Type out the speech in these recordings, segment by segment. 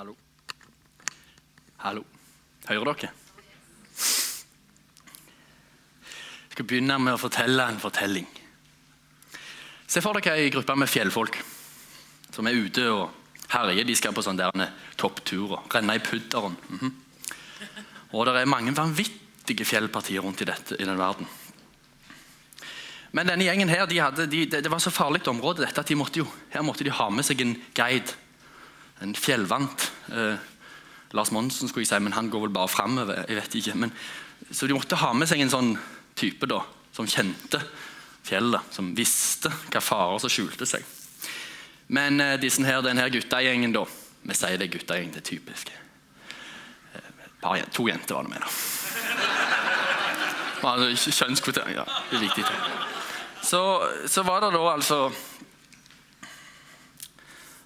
Hallo. Hallo. Hører dere? Jeg skal begynne med å fortelle en fortelling. Se for dere ei gruppe med fjellfolk som er ute og herjer. De skal på sånne der toppturer. Renne i pudderen. Mhm. Og det er mange vanvittige fjellpartier rundt i, dette, i den verden. Men denne gjengen her, de hadde, de, det var så farlig område dette at de måtte jo, her måtte de ha med seg en guide. En fjellvant. Eh, Lars Monsen skulle jeg si, men han går vel bare framover. Jeg vet ikke. Så de måtte ha med seg en sånn type da, som kjente fjellet. Som visste hva farer som skjulte seg. Men eh, disse her, denne guttegjengen, da Vi sier det er guttegjeng, det er typisk. Eh, par, to jenter var det med, da. Kjønnskvotering, ja. Det er viktig. Så, så var det da altså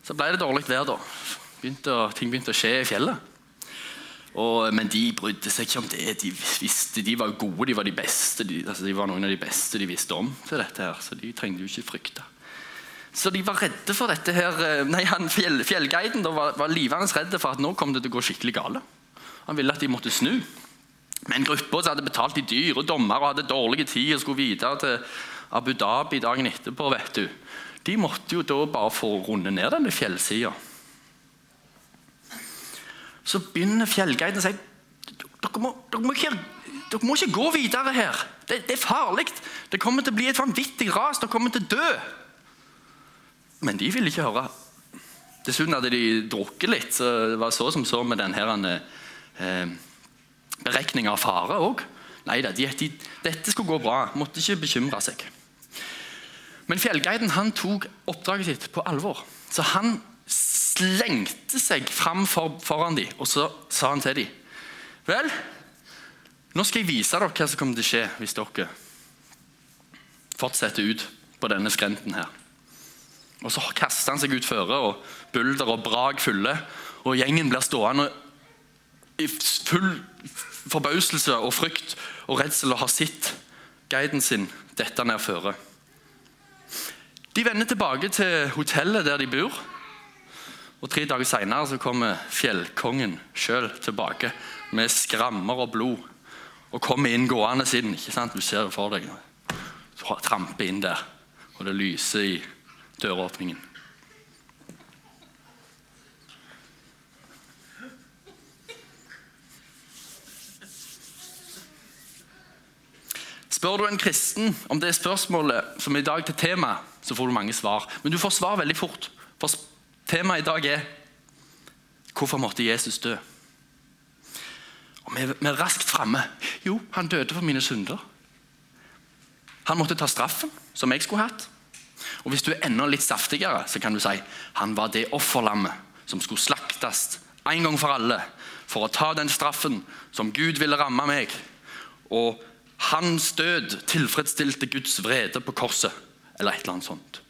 Så ble det dårlig vær, da. Begynte, ting begynte å skje i fjellet. Og, men de brydde seg ikke om det. De visste, de var gode, de var de beste. De, altså, de var noen av de beste de visste om til dette, her, så de trengte jo ikke frykte. Så de var redde for dette her, nei, han fjell, Fjellguiden var, var livende redd for at nå kom det til å gå skikkelig gale. Han ville at de måtte snu. Men gruppa hadde betalt de dyre dommer og hadde dårlig tid og skulle videre til Abu Dhabi dagen etterpå, vet du, de måtte jo da bare få runde ned denne fjellsida. Så begynner fjellguiden å si dere må, ikke, ikke gå videre her. Det, det er farlig. Det kommer til å bli et vanvittig ras. Dere kommer til å dø. Men de ville ikke høre. Dessuten hadde de drukket litt, så det var så som så med denne eh, beregninga av fare òg. Nei da, de, de, dette skulle gå bra. Måtte ikke bekymre seg. Men fjellguiden han tok oppdraget sitt på alvor. Så han slengte seg fram for, foran dem, og så sa han til dem Vel, nå skal jeg vise dere hva som kommer til å skje hvis dere fortsetter ut på denne skrenten her. Og Så kaster han seg ut føre, og bulder og brak fulle. Og gjengen blir stående i full forbauselse og frykt og redsel og har sett guiden sin dette ned føre. De vender tilbake til hotellet der de bor. Og Tre dager seinere kommer fjellkongen sjøl tilbake med skrammer og blod. Og kommer inn gående siden. ikke sant? Du ser det for deg. Så tramper inn der, og det lyser i døråpningen. Spør du en kristen om det spørsmålet som er i dag til tema, så får du mange svar. Men du får svar veldig fort. For temaet i dag er hvorfor måtte Jesus dø? Og Vi er raskt framme. Jo, han døde for mine synder. Han måtte ta straffen, som jeg skulle hatt. Og Hvis du er enda litt saftigere, så kan du si han var det offerlammet som skulle slaktes en gang for alle for å ta den straffen som Gud ville ramme meg. Og hans død tilfredsstilte Guds vrede på korset, eller et eller annet sånt.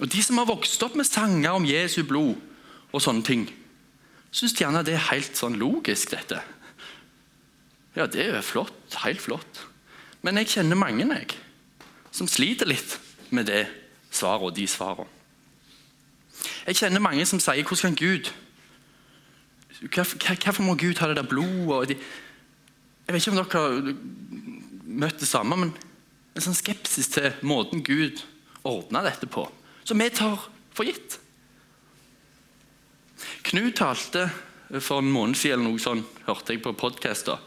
Og De som har vokst opp med sanger om Jesu blod og sånne ting, syns gjerne det er helt sånn logisk, dette. Ja, det er flott. Helt flott. Men jeg kjenner mange jeg, som sliter litt med det svaret og de svarene. Jeg kjenner mange som sier 'Hvordan kan Gud Hvorfor må Gud ha det der blodet?' De, jeg vet ikke om dere har møtt det samme, men en sånn skepsis til måten Gud ordna dette på, som vi tar for gitt. Knut talte for en måned siden noe sånn, hørte jeg på podkaster,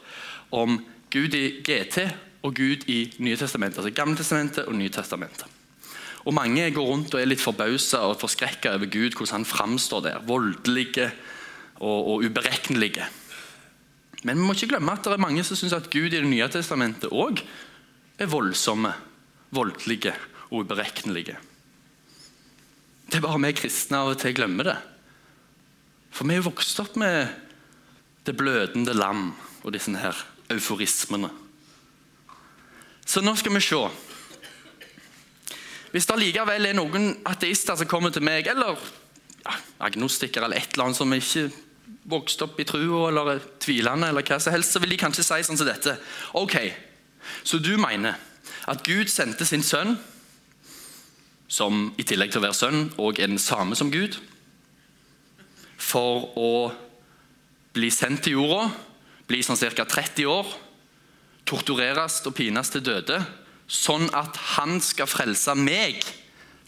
om Gud i GT og Gud i Nye testamentet. Altså Gammeltestamentet og Nye testamentet. Og Mange går rundt og er litt forbausa og forskrekka over Gud, hvordan han framstår der. Voldelige og, og ubereknelige. Men vi må ikke glemme at det er mange som syns at Gud i Det nye testamentet òg er voldsomme, voldelige og ubereknelige. Det er bare vi kristne av og til glemmer det. For vi er jo vokst opp med det blødende lam og disse her euforismene. Så nå skal vi se. Hvis det likevel er noen ateister som kommer til meg, eller ja, agnostikere eller et eller annet som ikke vokste opp i trua eller er tvilende, eller hva som helst, så vil de kanskje si sånn som dette. Ok, Så du mener at Gud sendte sin sønn, som i tillegg til å være sønn og er den samme som Gud, for å bli sendt til jorda, bli sånn ca. 30 år, tortureres og pines til døde, sånn at han skal frelse meg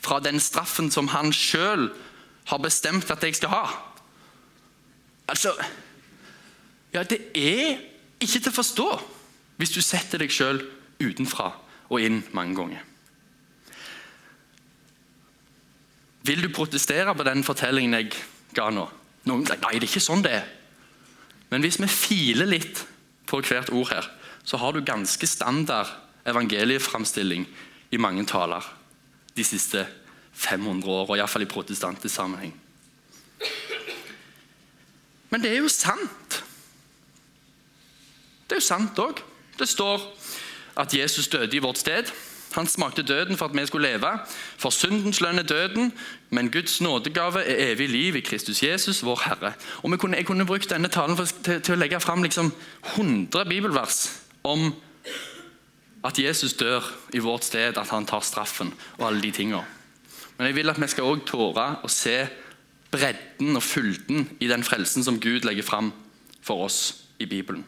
fra den straffen som han sjøl har bestemt at jeg skal ha. Altså Ja, det er ikke til å forstå hvis du setter deg sjøl utenfra og inn mange ganger. Vil du protestere på den fortellingen jeg ga nå? Noen sier nei, det er ikke sånn det er. Men hvis vi filer litt på hvert ord her, så har du ganske standard evangelieframstilling i mange taler de siste 500 år, iallfall i protestantisk sammenheng. Men det er jo sant. Det er jo sant òg. Det står at Jesus døde i vårt sted. Han smakte døden for at vi skulle leve. For syndens lønn er døden, men Guds nådegave er evig liv i Kristus Jesus, vår Herre. Og kunne, Jeg kunne brukt denne talen for, til, til, å legge fram liksom 100 bibelvers om at Jesus dør i vårt sted, at han tar straffen og alle de tingene. Men jeg vil at vi skal også tåre å se bredden og fylden i den frelsen som Gud legger fram for oss i Bibelen.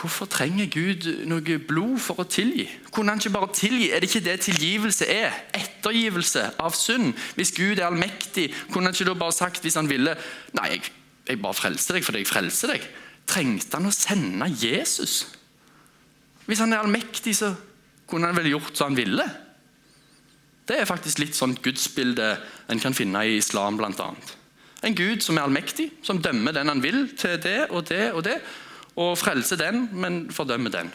Hvorfor trenger Gud noe blod for å tilgi? Kunne han ikke bare tilgi? Er det ikke det tilgivelse er? Ettergivelse av synd. Hvis Gud er allmektig, kunne han ikke da bare sagt hvis han ville Nei, jeg, jeg bare frelser deg fordi jeg frelser deg. Trengte han å sende Jesus? Hvis han er allmektig, så kunne han vel gjort som han ville? Det er faktisk litt sånn gudsbilde en kan finne i islam bl.a. En gud som er allmektig, som dømmer den han vil til det og det og det og frelse den, men fordømme den.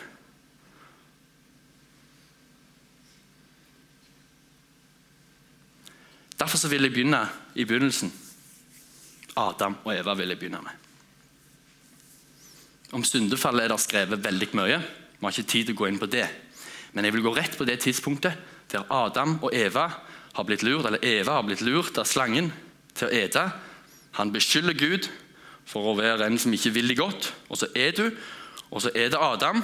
Derfor vil jeg begynne i begynnelsen. Adam og Eva vil jeg begynne med. Om syndefallet er det skrevet veldig mye. Vi har ikke tid til å gå inn på det. Men jeg vil gå rett på det tidspunktet der Adam og Eva har blitt lurt, eller Eva har blitt lurt av slangen til å ete. Han beskylder Gud for å være en som ikke vil det godt. Og så er du, og så er det Adam.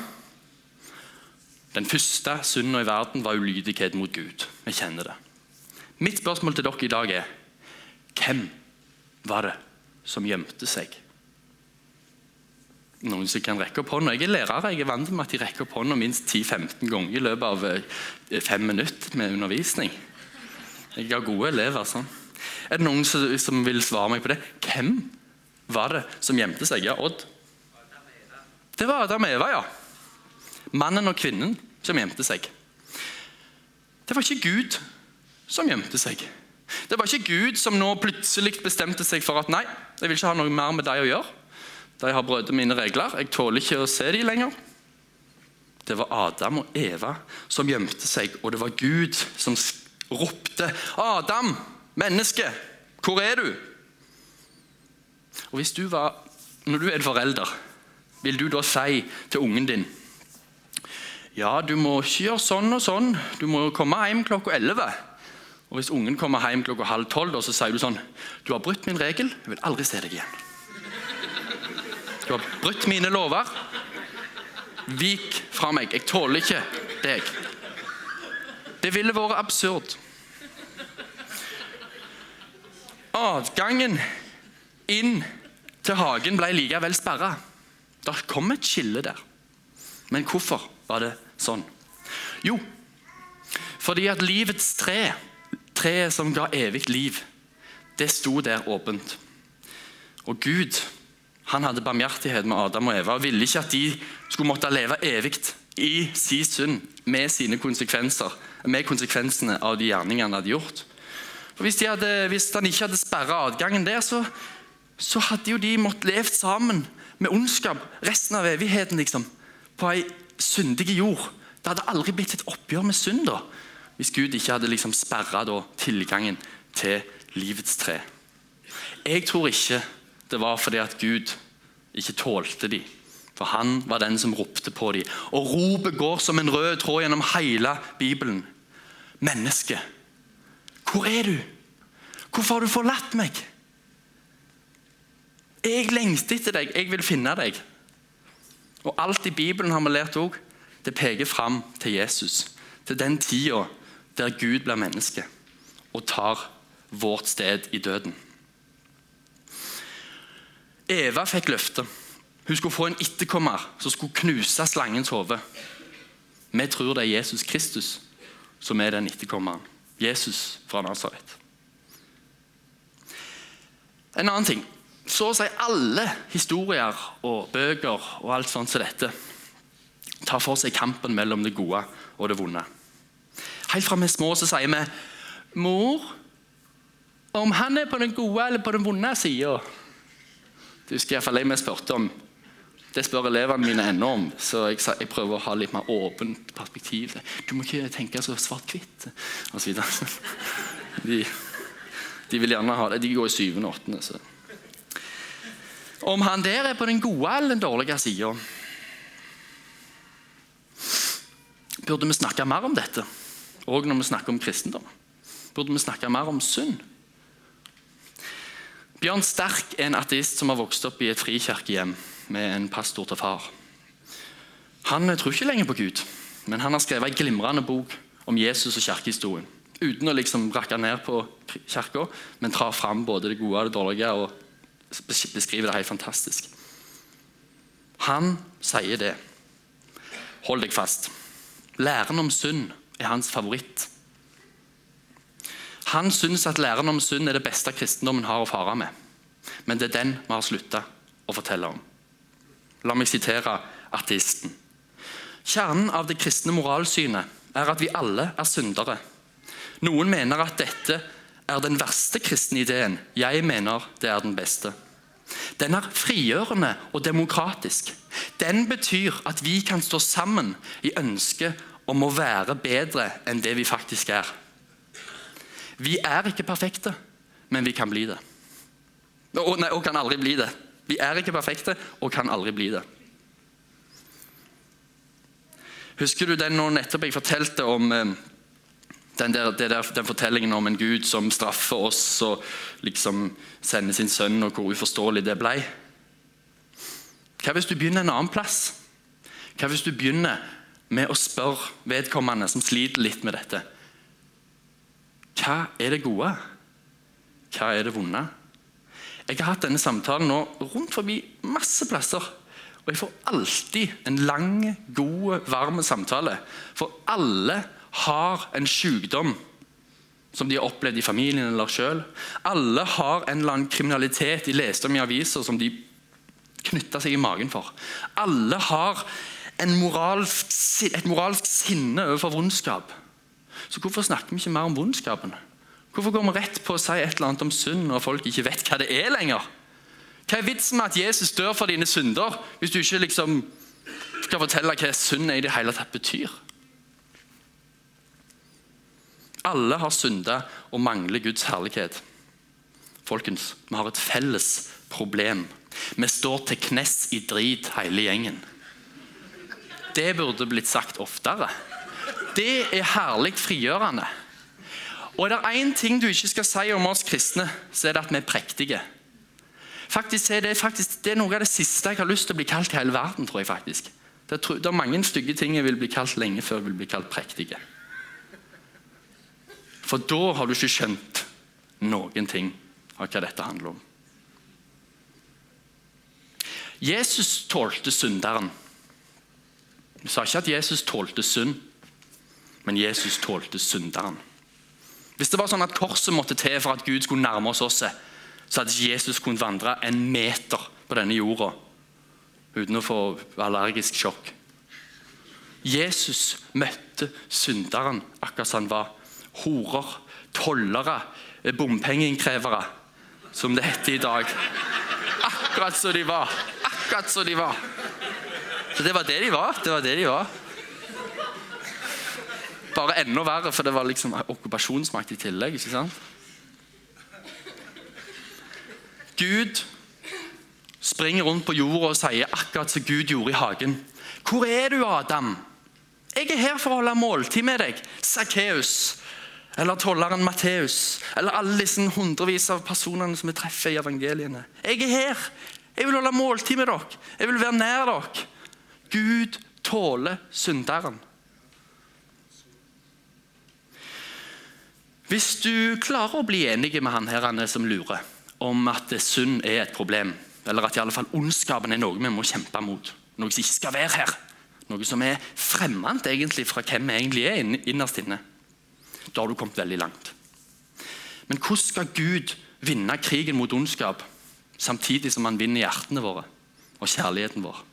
Den første synden i verden var ulydighet mot Gud. Vi kjenner det. Mitt spørsmål til dere i dag er hvem var det som gjemte seg? Noen som kan rekke opp hånda. Jeg er lærer, jeg er vant med at de rekker opp hånda minst 10-15 ganger i løpet av eh, fem minutter med undervisning. Jeg har gode elever. sånn. Er det noen som vil svare meg på det? Hvem var det som gjemte seg? Ja, Odd? Det var Adam og Eva, ja. Mannen og kvinnen som gjemte seg. Det var ikke Gud som gjemte seg. Det var ikke Gud som nå plutselig bestemte seg for at nei, jeg vil ikke ha noe mer med deg å gjøre. De har brutt mine regler. Jeg tåler ikke å se dem lenger. Det var Adam og Eva som gjemte seg, og det var Gud som ropte 'Adam, menneske, hvor er du?' Og hvis du var, Når du er forelder, vil du da si til ungen din ja, du må ikke gjøre sånn og sånn. Du må komme hjem klokka 11. Og Hvis ungen kommer hjem klokka halv tolv, så sier du sånn Du har brutt min regel. Jeg vil aldri se deg igjen. Du har brutt mine lover. Vik fra meg. Jeg tåler ikke deg. Det ville vært absurd. Adgangen inn til hagen ble likevel sperra. Det kom et skille der. Men hvorfor var det sånn? Jo, fordi at livets tre, treet som ga evig liv, det sto der åpent. Og Gud han hadde barmhjertighet med Adam og Eva og ville ikke at de skulle måtte leve evig i sin synd med sine konsekvenser, med konsekvensene av de gjerningene han hadde gjort. For hvis, de hadde, hvis han ikke hadde sperra adgangen der, så så hadde jo de måttet leve sammen med ondskap resten av evigheten. liksom, På ei syndige jord. Det hadde aldri blitt et oppgjør med synd da, hvis Gud ikke hadde liksom sperra tilgangen til livets tre. Jeg tror ikke det var fordi at Gud ikke tålte dem. For han var den som ropte på dem. Og ropet går som en rød tråd gjennom hele Bibelen. Menneske, hvor er du? Hvorfor har du forlatt meg? Jeg lengter etter deg, jeg vil finne deg. Og Alt i Bibelen har vi lært også, det peker fram til Jesus. Til den tida der Gud blir menneske. og tar vårt sted i døden. Eva fikk løftet. Hun skulle få en etterkommer som skulle knuse slangens hode. Vi tror det er Jesus Kristus som er den etterkommeren. Jesus fra Nasaret. En annen ting. Så å si alle historier og bøker og alt sånt som dette tar for seg kampen mellom det gode og det vonde. Helt fra vi er små så sier vi 'Mor, om han er på den gode eller på den vonde sida' Det husker iallfall jeg vi spurte om. Det spør elevene mine ennå om, så jeg, jeg, prøver å ha litt mer åpent perspektiv. Du må ikke tenke så svart-hvitt osv. De, de vil gjerne ha det. De går i syvende og åttende. Om han der er på den gode eller den dårlige sida Burde vi snakke mer om dette, òg når vi snakker om kristendom? Burde vi snakke mer om synd? Bjørn Sterk er en ateist som har vokst opp i et frikirkehjem med en pastor til far. Han tror ikke lenger på Gud, men han har skrevet en glimrende bok om Jesus og kirkehistorien. Uten å liksom rakke ned på kirka, men tra fram både det gode og det dårlige. og beskriver det helt fantastisk. Han sier det. Hold deg fast. Læren om synd er hans favoritt. Han syns at læren om synd er det beste kristendommen har å fare med. Men det er den vi har slutta å fortelle om. La meg sitere ateisten. Kjernen av det kristne moralsynet er at vi alle er syndere. Noen mener at dette er den verste kristne ideen. Jeg mener det er den beste. Den er frigjørende og demokratisk. Den betyr at vi kan stå sammen i ønsket om å være bedre enn det vi faktisk er. Vi er ikke perfekte, men vi kan bli det. Og, nei, og kan aldri bli det. Vi er ikke perfekte og kan aldri bli det. Husker du den nå nettopp jeg fortalte om eh, den, der, der, den, fortellingen om en gud som straffer oss og liksom sender sin sønn, og hvor uforståelig det ble? Hva hvis du begynner en annen plass? Hva hvis du begynner med å spørre vedkommende som sliter litt med dette? Hva er det gode? Hva er det vonde? Jeg har hatt denne samtalen nå rundt forbi masse plasser. Og jeg får alltid en lang, god, varm samtale. For alle har en sykdom som de har opplevd i familien eller sjøl. Alle har en eller annen kriminalitet de leste om i aviser som de knytta seg i magen for. Alle har moralsk, et moralsk sinne overfor vondskap. Så hvorfor snakker vi ikke mer om vondskapen? Hvorfor går vi rett på å si et eller annet om synd når folk ikke vet hva det er lenger? Hva er vitsen med at Jesus dør for dine synder, hvis du ikke liksom skal fortelle hva synd i det hele tatt betyr? Alle har synda og mangler Guds herlighet. Folkens, vi har et felles problem. Vi står til knes i drit, hele gjengen. Det burde blitt sagt oftere. Det er herlig frigjørende. Og er det én ting du ikke skal si om oss kristne, så er det at vi er prektige. Faktisk er det, faktisk, det er noe av det siste jeg har lyst til å bli kalt i hele verden. tror jeg faktisk. Det er, det er mange stygge ting jeg vil bli kalt lenge før jeg vil bli kalt prektige. For da har du ikke skjønt noen ting av hva dette handler om. Jesus tålte synderen. Vi sa ikke at Jesus tålte synd men Jesus tålte synderen. Hvis det var sånn at korset måtte til for at Gud skulle nærme oss oss, så hadde ikke Jesus kunnet vandre en meter på denne jorda uten å få allergisk sjokk. Jesus møtte synderen akkurat som han var. Horer, tollere, bompengeinnkrevere, som det heter i dag. Akkurat som de var. Akkurat som de var. Så det var det de var. Det var det de var. Bare enda verre, for det var liksom okkupasjonsmakt i tillegg. ikke sant? Gud springer rundt på jorda og sier akkurat som Gud gjorde i hagen. 'Hvor er du, Adam?' 'Jeg er her for å holde måltid med deg.' Sakkeus. Eller tolleren Matteus. Eller alle disse hundrevis av personene som vi treffer i evangeliene. 'Jeg er her. Jeg vil holde måltid med dere. Jeg vil være nær dere.' Gud tåler synderen. Hvis du klarer å bli enig med han her han som lurer om at synd er et problem, eller at i alle fall ondskapen er noe vi må kjempe mot, noe som ikke skal være her, noe som er fremmed egentlig fra hvem vi egentlig er innerst inne, da har du kommet veldig langt. Men hvordan skal Gud vinne krigen mot ondskap samtidig som han vinner hjertene våre og kjærligheten vår?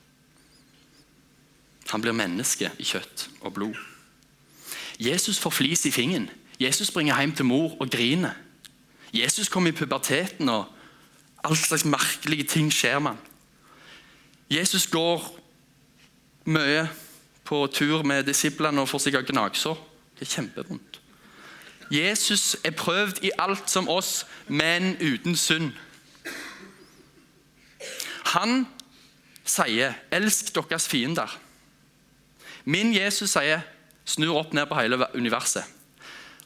Han blir menneske i kjøtt og blod. Jesus får flis i fingeren. Jesus springer hjem til mor og griner. Jesus kommer i puberteten, og all slags merkelige ting skjer med ham. Jesus går mye på tur med disiplene og får sikkert gnagsår. Det er kjempevondt. Jesus er prøvd i alt som oss, men uten synd. Han sier 'elsk deres fiender'. Min Jesus sier, snur opp ned på hele universet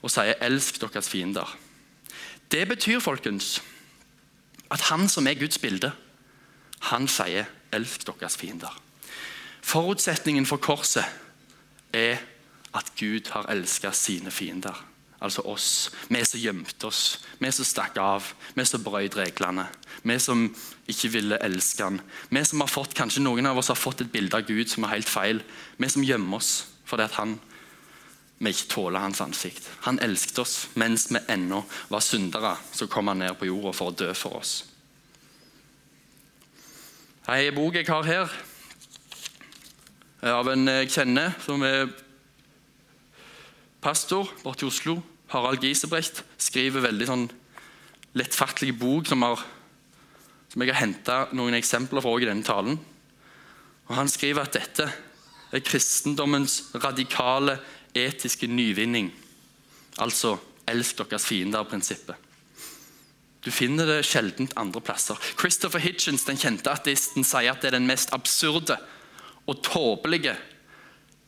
og sier 'elsk deres fiender'. Det betyr folkens, at han som er Guds bilde, han sier 'elsk deres fiender'. Forutsetningen for korset er at Gud har elsket sine fiender. Altså oss. Vi som gjemte oss, vi som stakk av, vi som brøt reglene. Vi som ikke ville elske han. Vi som har fått, Kanskje noen av oss har fått et bilde av Gud som er helt feil. Vi som gjemmer oss fordi at han, vi ikke tåler hans ansikt. Han elsket oss mens vi ennå var syndere. Så kom han ned på jorda for å dø for oss. Ei bok jeg har her, av en jeg kjenner, som er pastor borte i Oslo. Harald Gisebrecht skriver veldig sånn lettfattelig bok som, har, som jeg har henta noen eksempler fra i denne talen. Og Han skriver at dette er kristendommens radikale etiske nyvinning. Altså 'elsk deres fiender'-prinsippet. Du finner det sjelden andre plasser. Christopher Hitchens, den kjente ateisten, sier at det er den mest absurde og tåpelige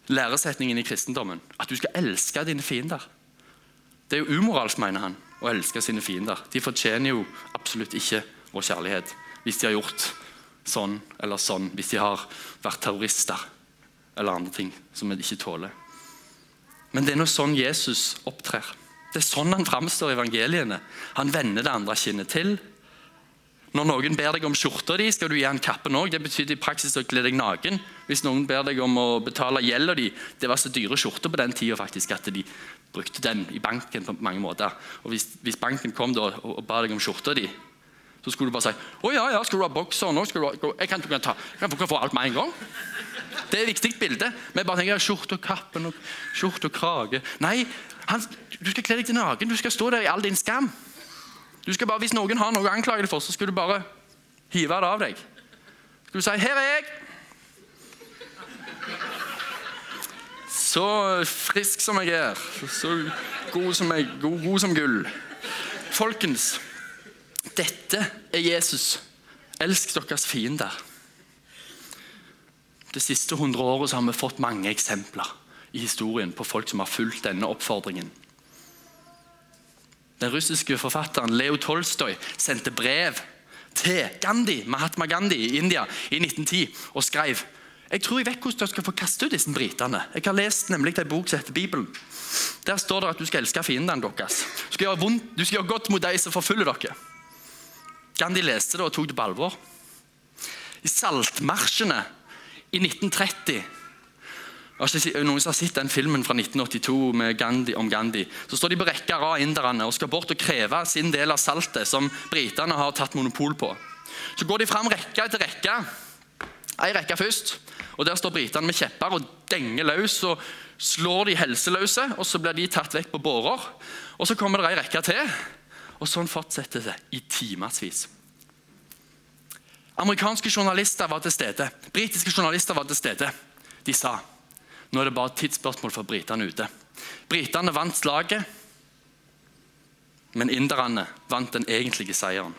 læresetningen i kristendommen. At du skal elske dine fiender. Det er jo umoralsk, mener han, å elske sine fiender. De fortjener jo absolutt ikke vår kjærlighet hvis de har gjort sånn eller sånn, hvis de har vært terrorister eller andre ting som vi ikke tåler. Men det er nå sånn Jesus opptrer. Det er sånn han framstår i evangeliene. Han vender det andre kinnet til. Når noen ber deg om skjorta di, skal du gi han kappen òg. Det betyr i praksis å kle deg naken. Hvis noen ber deg om å betale gjelda di Det var så dyre skjorter på den tida at de brukte den i banken på mange måter. Og Hvis, hvis banken kom da og, og ba deg om skjorta di, så skulle du bare si å ja, ja, skal du ha bokser nå? Skal du ha, jeg kan, kan ta, jeg kan få alt med en gang. Det er et viktig bilde. Vi bare tenker skjorte og kappen og skjorte og krage. Nei, han, du skal kle deg til naken. Du skal stå der i all din skam. Du skal bare, Hvis noen har noe å anklage deg for, så skal du bare hive det av deg. Skal du si 'Her er jeg'. Så frisk som jeg er, så god som, jeg, god, god som gull. Folkens, dette er Jesus. Elsk deres fiender. Det siste hundre året har vi fått mange eksempler i historien på folk som har fulgt denne oppfordringen. Den russiske forfatteren Leo Tolstoy sendte brev til Gandhi, Mahatma Gandhi i India i 1910 og skrev jeg tror jeg vet hvordan dere skal få kaste ut disse britene. Jeg har lest nemlig en bok som heter Bibelen. Der står det at du skal elske fiendene deres. Du skal, vondt, du skal gjøre godt mot de som forfølger dere. Gandhi leste det og tok det på alvor. I saltmarsjene i 1930 noen som har sett den filmen fra 1982 Gandhi, om Gandhi. Så står de på rekke av inderne og skal bort og kreve sin del av saltet som britene har tatt monopol på. Så går de fram rekke etter rekke. Ei rekke først. Og Der står britene med kjepper og denger løs. og Slår de helseløse, og så blir de tatt vekk på bårer. Og Så kommer det ei rekke til. Og Sånn fortsetter det i timevis. Amerikanske journalister var til stede. Britiske journalister var til stede. De sa nå er det bare et tidsspørsmål for britene ute. Britene vant slaget, men inderne vant den egentlige seieren.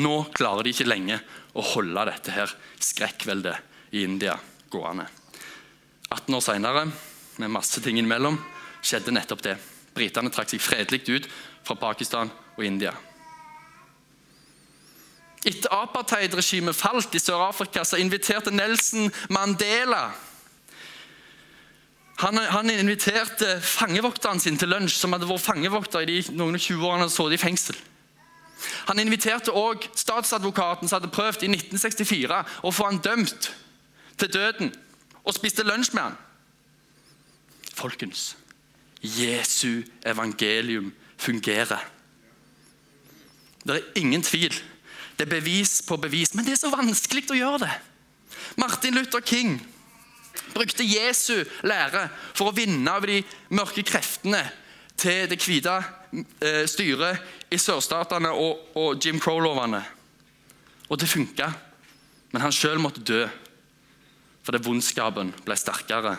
Nå klarer de ikke lenge å holde dette her skrekkveldet i India gående. 18 år senere, med masse ting innimellom, skjedde nettopp det. Britene trakk seg fredelig ut fra Pakistan og India. Etter apartheidregimet falt i Sør-Afrika, så inviterte Nelson Mandela Han, han inviterte fangevokteren sin til lunsj, som hadde vært fangevokter i de noen og 20 årene han så i fengsel. Han inviterte også statsadvokaten som hadde prøvd i 1964 å få han dømt til døden, og spiste lunsj med han. Folkens, Jesu evangelium fungerer. Det er ingen tvil. Det er bevis på bevis, men det er så vanskelig å gjøre det. Martin Luther King brukte Jesu lære for å vinne over de mørke kreftene til det hvite eh, styret i sørstatene og, Jim Crow-lovene. Og det funka, men han sjøl måtte dø fordi vondskapen ble sterkere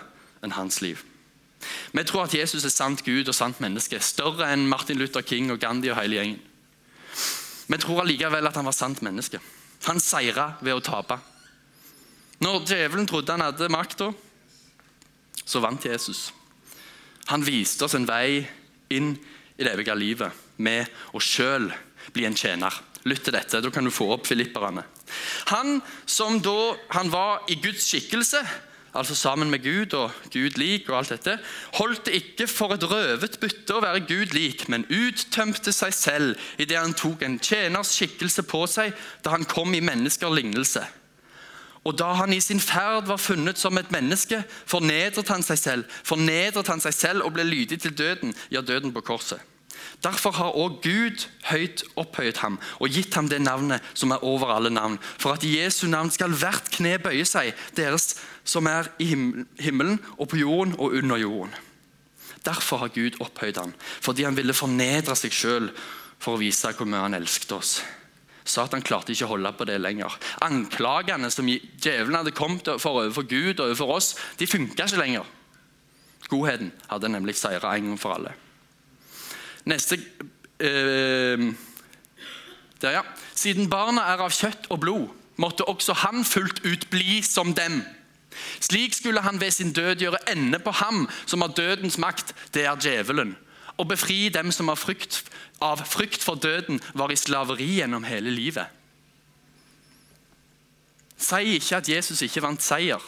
enn hans liv. Vi tror at Jesus er sant Gud og sant menneske, større enn Martin Luther King og Gandhi og hele gjengen. Vi tror allikevel at han var sant menneske. Han seira ved å tape. Når djevelen trodde han hadde makta, så vant Jesus. Han viste oss en vei inn i det evige livet med å sjøl bli en tjener. Lytt til dette, da kan du få opp filipperne. Han som da han var i Guds skikkelse, altså sammen med Gud og Gud lik og alt dette, holdt det ikke for et røvet bytte å være Gud lik, men uttømte seg selv idet han tok en tjeners skikkelse på seg da han kom i mennesker lignelse. Og da han i sin ferd var funnet som et menneske, fornedret han seg selv, fornedret han seg selv og ble lydig til døden, ja, døden på korset. Derfor har også Gud høyt opphøyet ham og gitt ham det navnet som er over alle navn, for at i Jesu navn skal hvert kne bøye seg, deres som er i himmelen og på jorden og under jorden. Derfor har Gud opphøyd ham, fordi han ville fornedre seg sjøl for å vise hvor mye han elsket oss. Satan klarte ikke å holde på det lenger. Anklagene som djevelen hadde kommet for overfor Gud og overfor oss, de funka ikke lenger. Godheten hadde nemlig seira en gang for alle. Neste eh, der, ja. Siden barna er av kjøtt og blod, måtte også han fullt ut bli som dem. Slik skulle han ved sin død gjøre ende på ham som har dødens makt, det er djevelen, og befri dem som av frykt, av frykt for døden var i slaveri gjennom hele livet. Si ikke at Jesus ikke vant seier.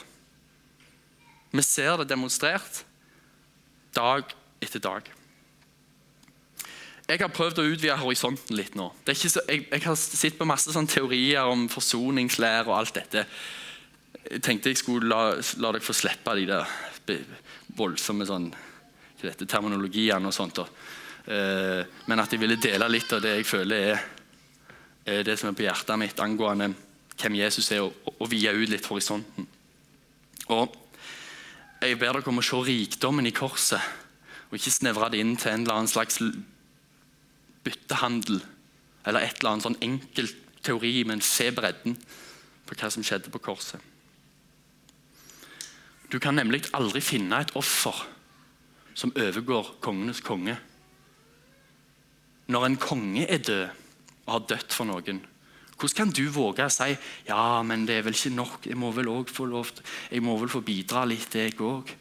Vi ser det demonstrert dag etter dag. Jeg har prøvd å utvide horisonten litt nå. Så, jeg, jeg, har sett på masse teorier om forsoningslære og alt dette. Jeg tenkte jeg skulle la, la dere få slippe de der voldsomme sånn, dette, terminologiene og sånt. Og, uh, men at jeg ville dele litt av det jeg føler er, er det som er på hjertet mitt angående hvem Jesus er, og, og, og vie ut litt horisonten. Og Jeg ber dere om å se rikdommen i korset, og ikke snevre det inn til en eller annen slags byttehandel eller et eller annet sånn enkelt teori, men se bredden på hva som skjedde på korset. Du kan nemlig aldri finne et offer som overgår kongenes konge. Når en konge er død og har dødd for noen, hvordan kan du våge å si ja, men det er vel ikke nok, jeg må vel få lov jeg må vel få bidra litt, jeg òg?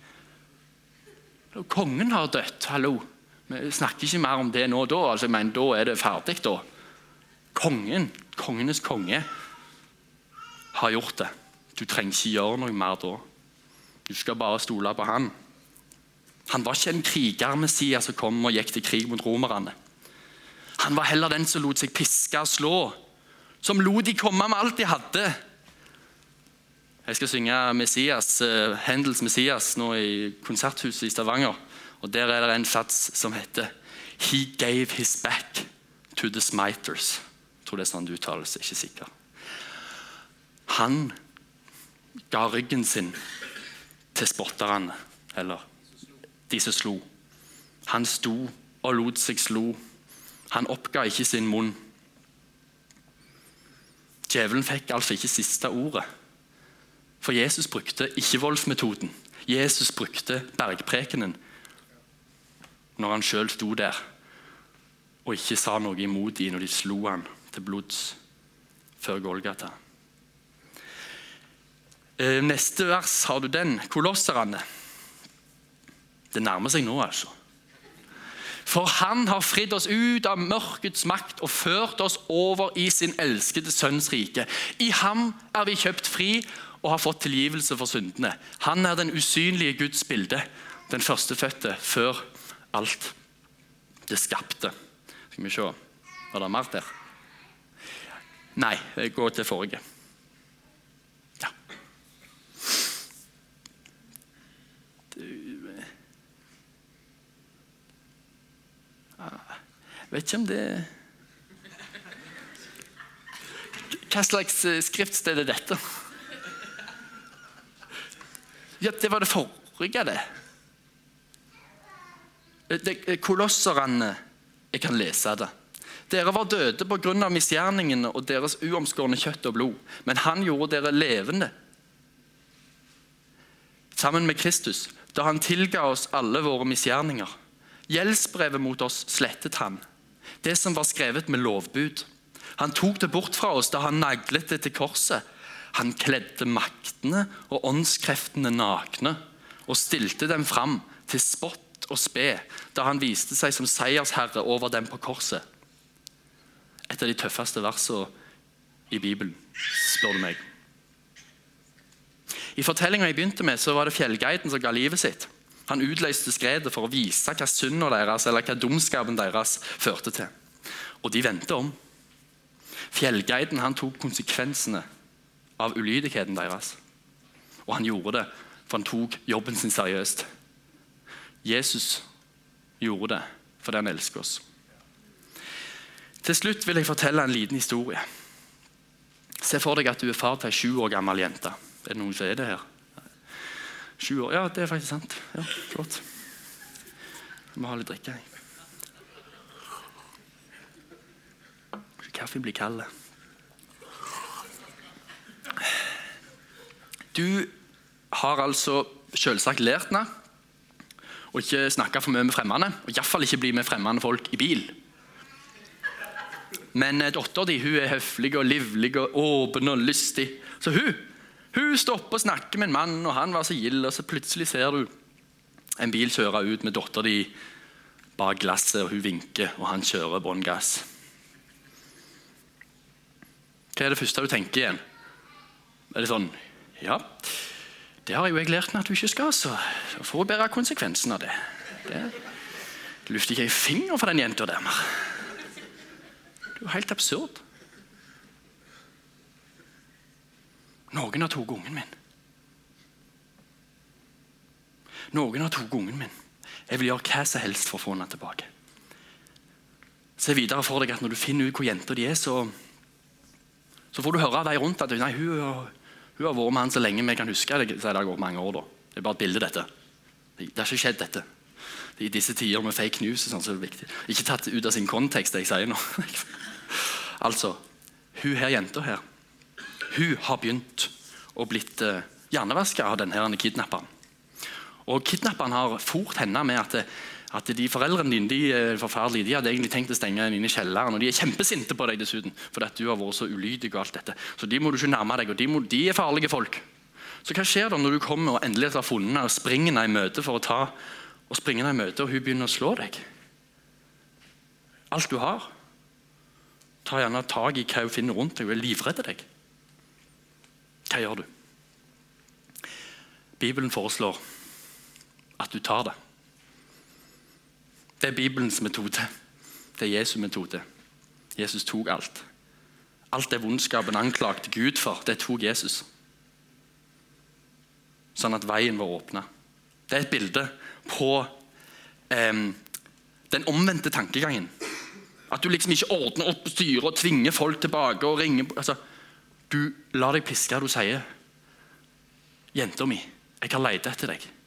Kongen har dødd, hallo. Vi snakker ikke mer om det nå da. altså jeg mener, Da er det ferdig. da. Kongen, kongenes konge, har gjort det. Du trenger ikke gjøre noe mer da. Du skal bare stole på han. Han var ikke en kriger-Messias som kom og gikk til krig mot romerne. Han var heller den som lot seg piske og slå. Som lot de komme med alt de hadde. Jeg skal synge Messias, uh, Hendels Messias nå i Konserthuset i Stavanger. Og Der er det en sats som heter He gave his back to the smiters. Jeg tror det er sånn det uttales. Ikke sikker. Han ga ryggen sin til spotterne, eller de som slo. Han sto og lot seg slo. Han oppga ikke sin munn. Djevelen fikk altså ikke siste ordet. For Jesus brukte ikke voldsmetoden. Jesus brukte bergprekenen når han sjøl sto der og ikke sa noe imot dem når de slo han til blods før Golgata. Eh, neste vers har du den. Kolosserne. Det nærmer seg nå, altså. For han har fridd oss ut av mørkets makt og ført oss over i sin elskede sønns rike. I ham er vi kjøpt fri og har fått tilgivelse for syndene. Han er den usynlige Guds bilde Den førstefødte før alt det skapte. Skal vi se Var det mer der? Nei, gå til forrige. Ja. Du eh. ah, Vet ikke om det Hva slags eh, skriftsted er dette? Ja, det var det forrige, det. Det kolosserne Jeg kan lese det. Dere var døde pga. misgjerningene og deres uomskårne kjøtt og blod, men han gjorde dere levende sammen med Kristus, da han tilga oss alle våre misgjerninger. Gjeldsbrevet mot oss slettet han, det som var skrevet med lovbud. Han tok det bort fra oss da han naglet det til korset. Han kledde maktene og åndskreftene nakne og stilte dem fram til spott og spe da han viste seg som seiersherre over dem på korset et av de tøffeste versene i Bibelen, spør du meg. I fortellinga jeg begynte med, så var det fjellguiden som ga livet sitt. Han utløste skredet for å vise hva synda deres eller hva dumskapen deres førte til. Og de vendte om. Fjellguiden han tok konsekvensene av ulydigheten deres. Og han gjorde det, for han tok jobben sin seriøst. Jesus gjorde det fordi han elsker oss. Til slutt vil jeg fortelle en liten historie. Se for deg at du er far til ei sju år gammel jente. Er det noen som er det her? Sju år? Ja, det er faktisk sant. Ja, Flott. Jeg må ha litt drikke. Kaffen blir kald. Du har altså selvsagt lært henne å ikke snakke for mye med fremmede. Og iallfall ikke bli med fremmede folk i bil. Men eh, dattera di er høflig og livlig og åpen og lystig. Så hun, hun stopper og snakker med en mann, og han var så gild. Og så plutselig ser du en bil kjøre ut med dattera di bak glasset, og hun vinker, og han kjører bånn gass. Hva er det første du tenker igjen? Er det sånn Ja, det har jo jeg lært meg at du ikke skal, så da får bære konsekvensen av det. det lufter ikke en finger for den jenta der. Det er jo helt absurd. Noen har tatt ungen min. Noen har tatt ungen min. Jeg vil gjøre hva som helst for å få henne tilbake. Se videre for deg at Når du finner ut hvor jenta di er, så, så, får du høre av de rundt at nei, hun, hun, har vært med han så lenge vi kan huske. Det, har gått mange år da. Det er bare et bilde, dette. Det, har ikke skjedd, dette. I disse tider med fake news sånn, så er det viktig. Ikke tatt ut av sin kontekst, det jeg sier nå. Altså, hun her jenta her, hun har begynt å blitt uh, hjernevaska av denne kidnapperen. Og Kidnapperen har fort henne med at, at de foreldrene dine de er forferdelige, de hadde egentlig tenkt å stenge deg inne i kjelleren. Og de er kjempesinte på deg dessuten, fordi at du har vært så ulydig. og alt dette. Så de må du ikke nærme deg, og de, må, de er farlige folk. Så hva skjer da når du kommer og endelig har funnet henne og springer henne i møte for å ta, og springer henne i møte, og hun begynner å slå deg? Alt du har tar gjerne tak i hva hun finner rundt deg, og er livredd deg. Hva gjør du? Bibelen foreslår at du tar det. Det er Bibelens metode. Det er Jesu metode. Jesus tok alt. Alt det vondskapen anklagte Gud for, det tok Jesus. Sånn at veien var åpna. Det er et bilde på eh, den omvendte tankegangen. At du liksom ikke ordner opp styret og tvinger folk tilbake. og ringer. Altså, du lar deg piske. Du sier, 'Jenta mi, jeg har lett etter deg.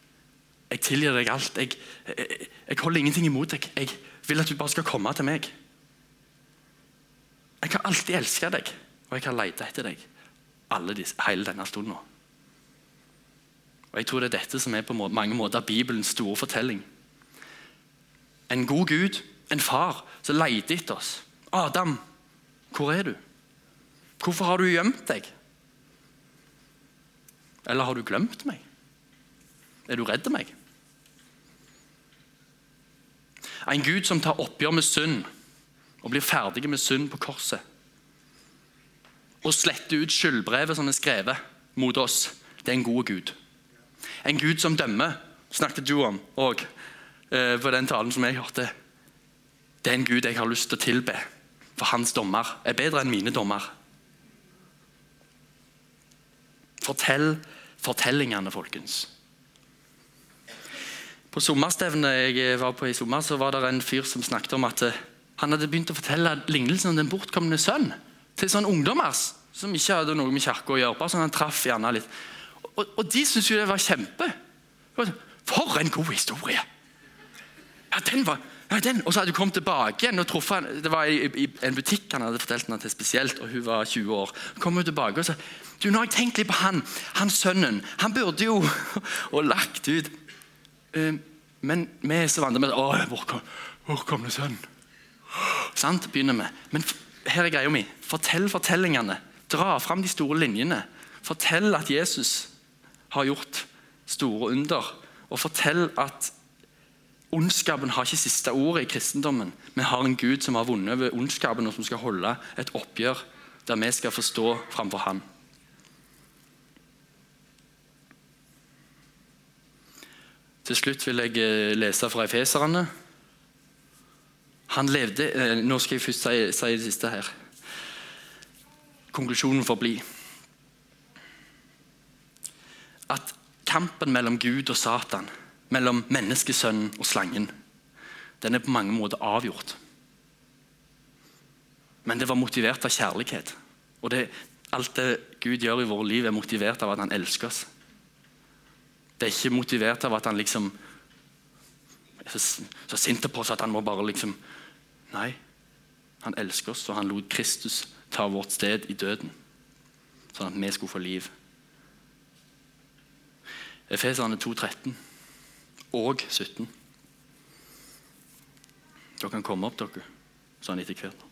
Jeg tilgir deg alt. Jeg, jeg, jeg, holder ingenting imot deg. Jeg vil at du bare skal komme til meg. Jeg har alltid elsket deg, og jeg har lett etter deg disse, hele denne stunden. Og Jeg tror det er dette som er på mange måter Bibelens store fortelling. En god Gud en far som leter etter oss. 'Adam, hvor er du? Hvorfor har du gjemt deg?' Eller har du glemt meg? Er du redd meg? En Gud som tar oppgjør med synd og blir ferdig med synd på korset. Og sletter ut skyldbrevet som er skrevet mot oss. Det er en god Gud. En Gud som dømmer snakket du om òg på den talen som jeg hørte. Det er en Gud jeg har lyst til å tilbe, for hans dommer er bedre enn mine dommer. Fortell fortellingene, folkens. På sommerstevnet jeg var på i sommer, så var det en fyr som snakket om at han hadde begynt å fortelle lignelsen om den bortkomne sønn til sånn ungdommer som ikke hadde noe med kirka å gjøre. bare sånn han traff gjerne litt. Og, og de syntes jo det var kjempe. For en god historie! Ja, den var, ja, den. Og så hadde hun kommet tilbake igjen og truffet han. Det var i, i, en butikk han hadde fortalt henne til spesielt, og hun var 20 år. Kom hun tilbake og sa du, nå har jeg tenkt litt på han, han sønnen. Han burde jo Og lagt ut. Uh, men vi er så vant med Å, hvor, kom, hvor kom det sønn? Sant, begynner vi. Men her er greia mi. Fortell fortellingene. Dra fram de store linjene. Fortell at Jesus har gjort store under. Og fortell at ondskapen har ikke siste ordet i kristendommen. Vi har en Gud som har vunnet over ondskapen, og som skal holde et oppgjør der vi skal forstå framfor Han. Til slutt vil jeg eh, lese fra Efeserne. Han levde eh, Nå skal jeg først si, si det siste her. Konklusjonen får bli at kampen mellom Gud og Satan mellom menneskesønnen og slangen. Den er på mange måter avgjort. Men det var motivert av kjærlighet. Og det, Alt det Gud gjør i våre liv, er motivert av at han elsker oss. Det er ikke motivert av at han liksom er så, så sint på oss at han må bare liksom Nei. Han elsker oss, og han lot Kristus ta vårt sted i døden. Sånn at vi skulle få liv. Efeserne 2,13 og 17. Dere kan komme opp, dere, sa han etter hvert.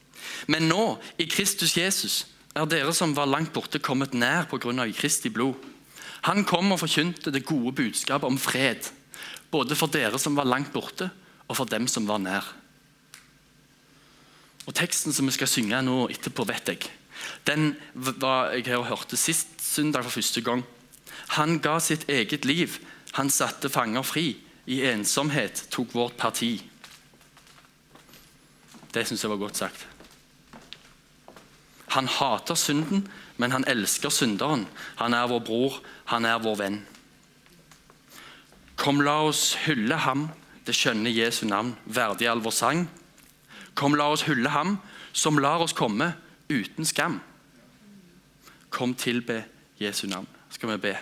Men nå, i Kristus Jesus, er dere som var langt borte, kommet nær pga. Kristi blod. Han kom og forkynte det gode budskapet om fred, både for dere som var langt borte, og for dem som var nær. Og Teksten som vi skal synge nå etterpå, vet jeg, den var jeg her hørte sist søndag for første gang. Han ga sitt eget liv. Han satte fanger fri i ensomhet tok vårt parti. Det syns jeg var godt sagt. Han hater synden, men han elsker synderen. Han er vår bror, han er vår venn. Kom, la oss hylle ham, det skjønne Jesu navn, verdig all vår sang. Kom, la oss hylle ham, som lar oss komme uten skam. Kom, tilbe Jesu navn. Skal vi be.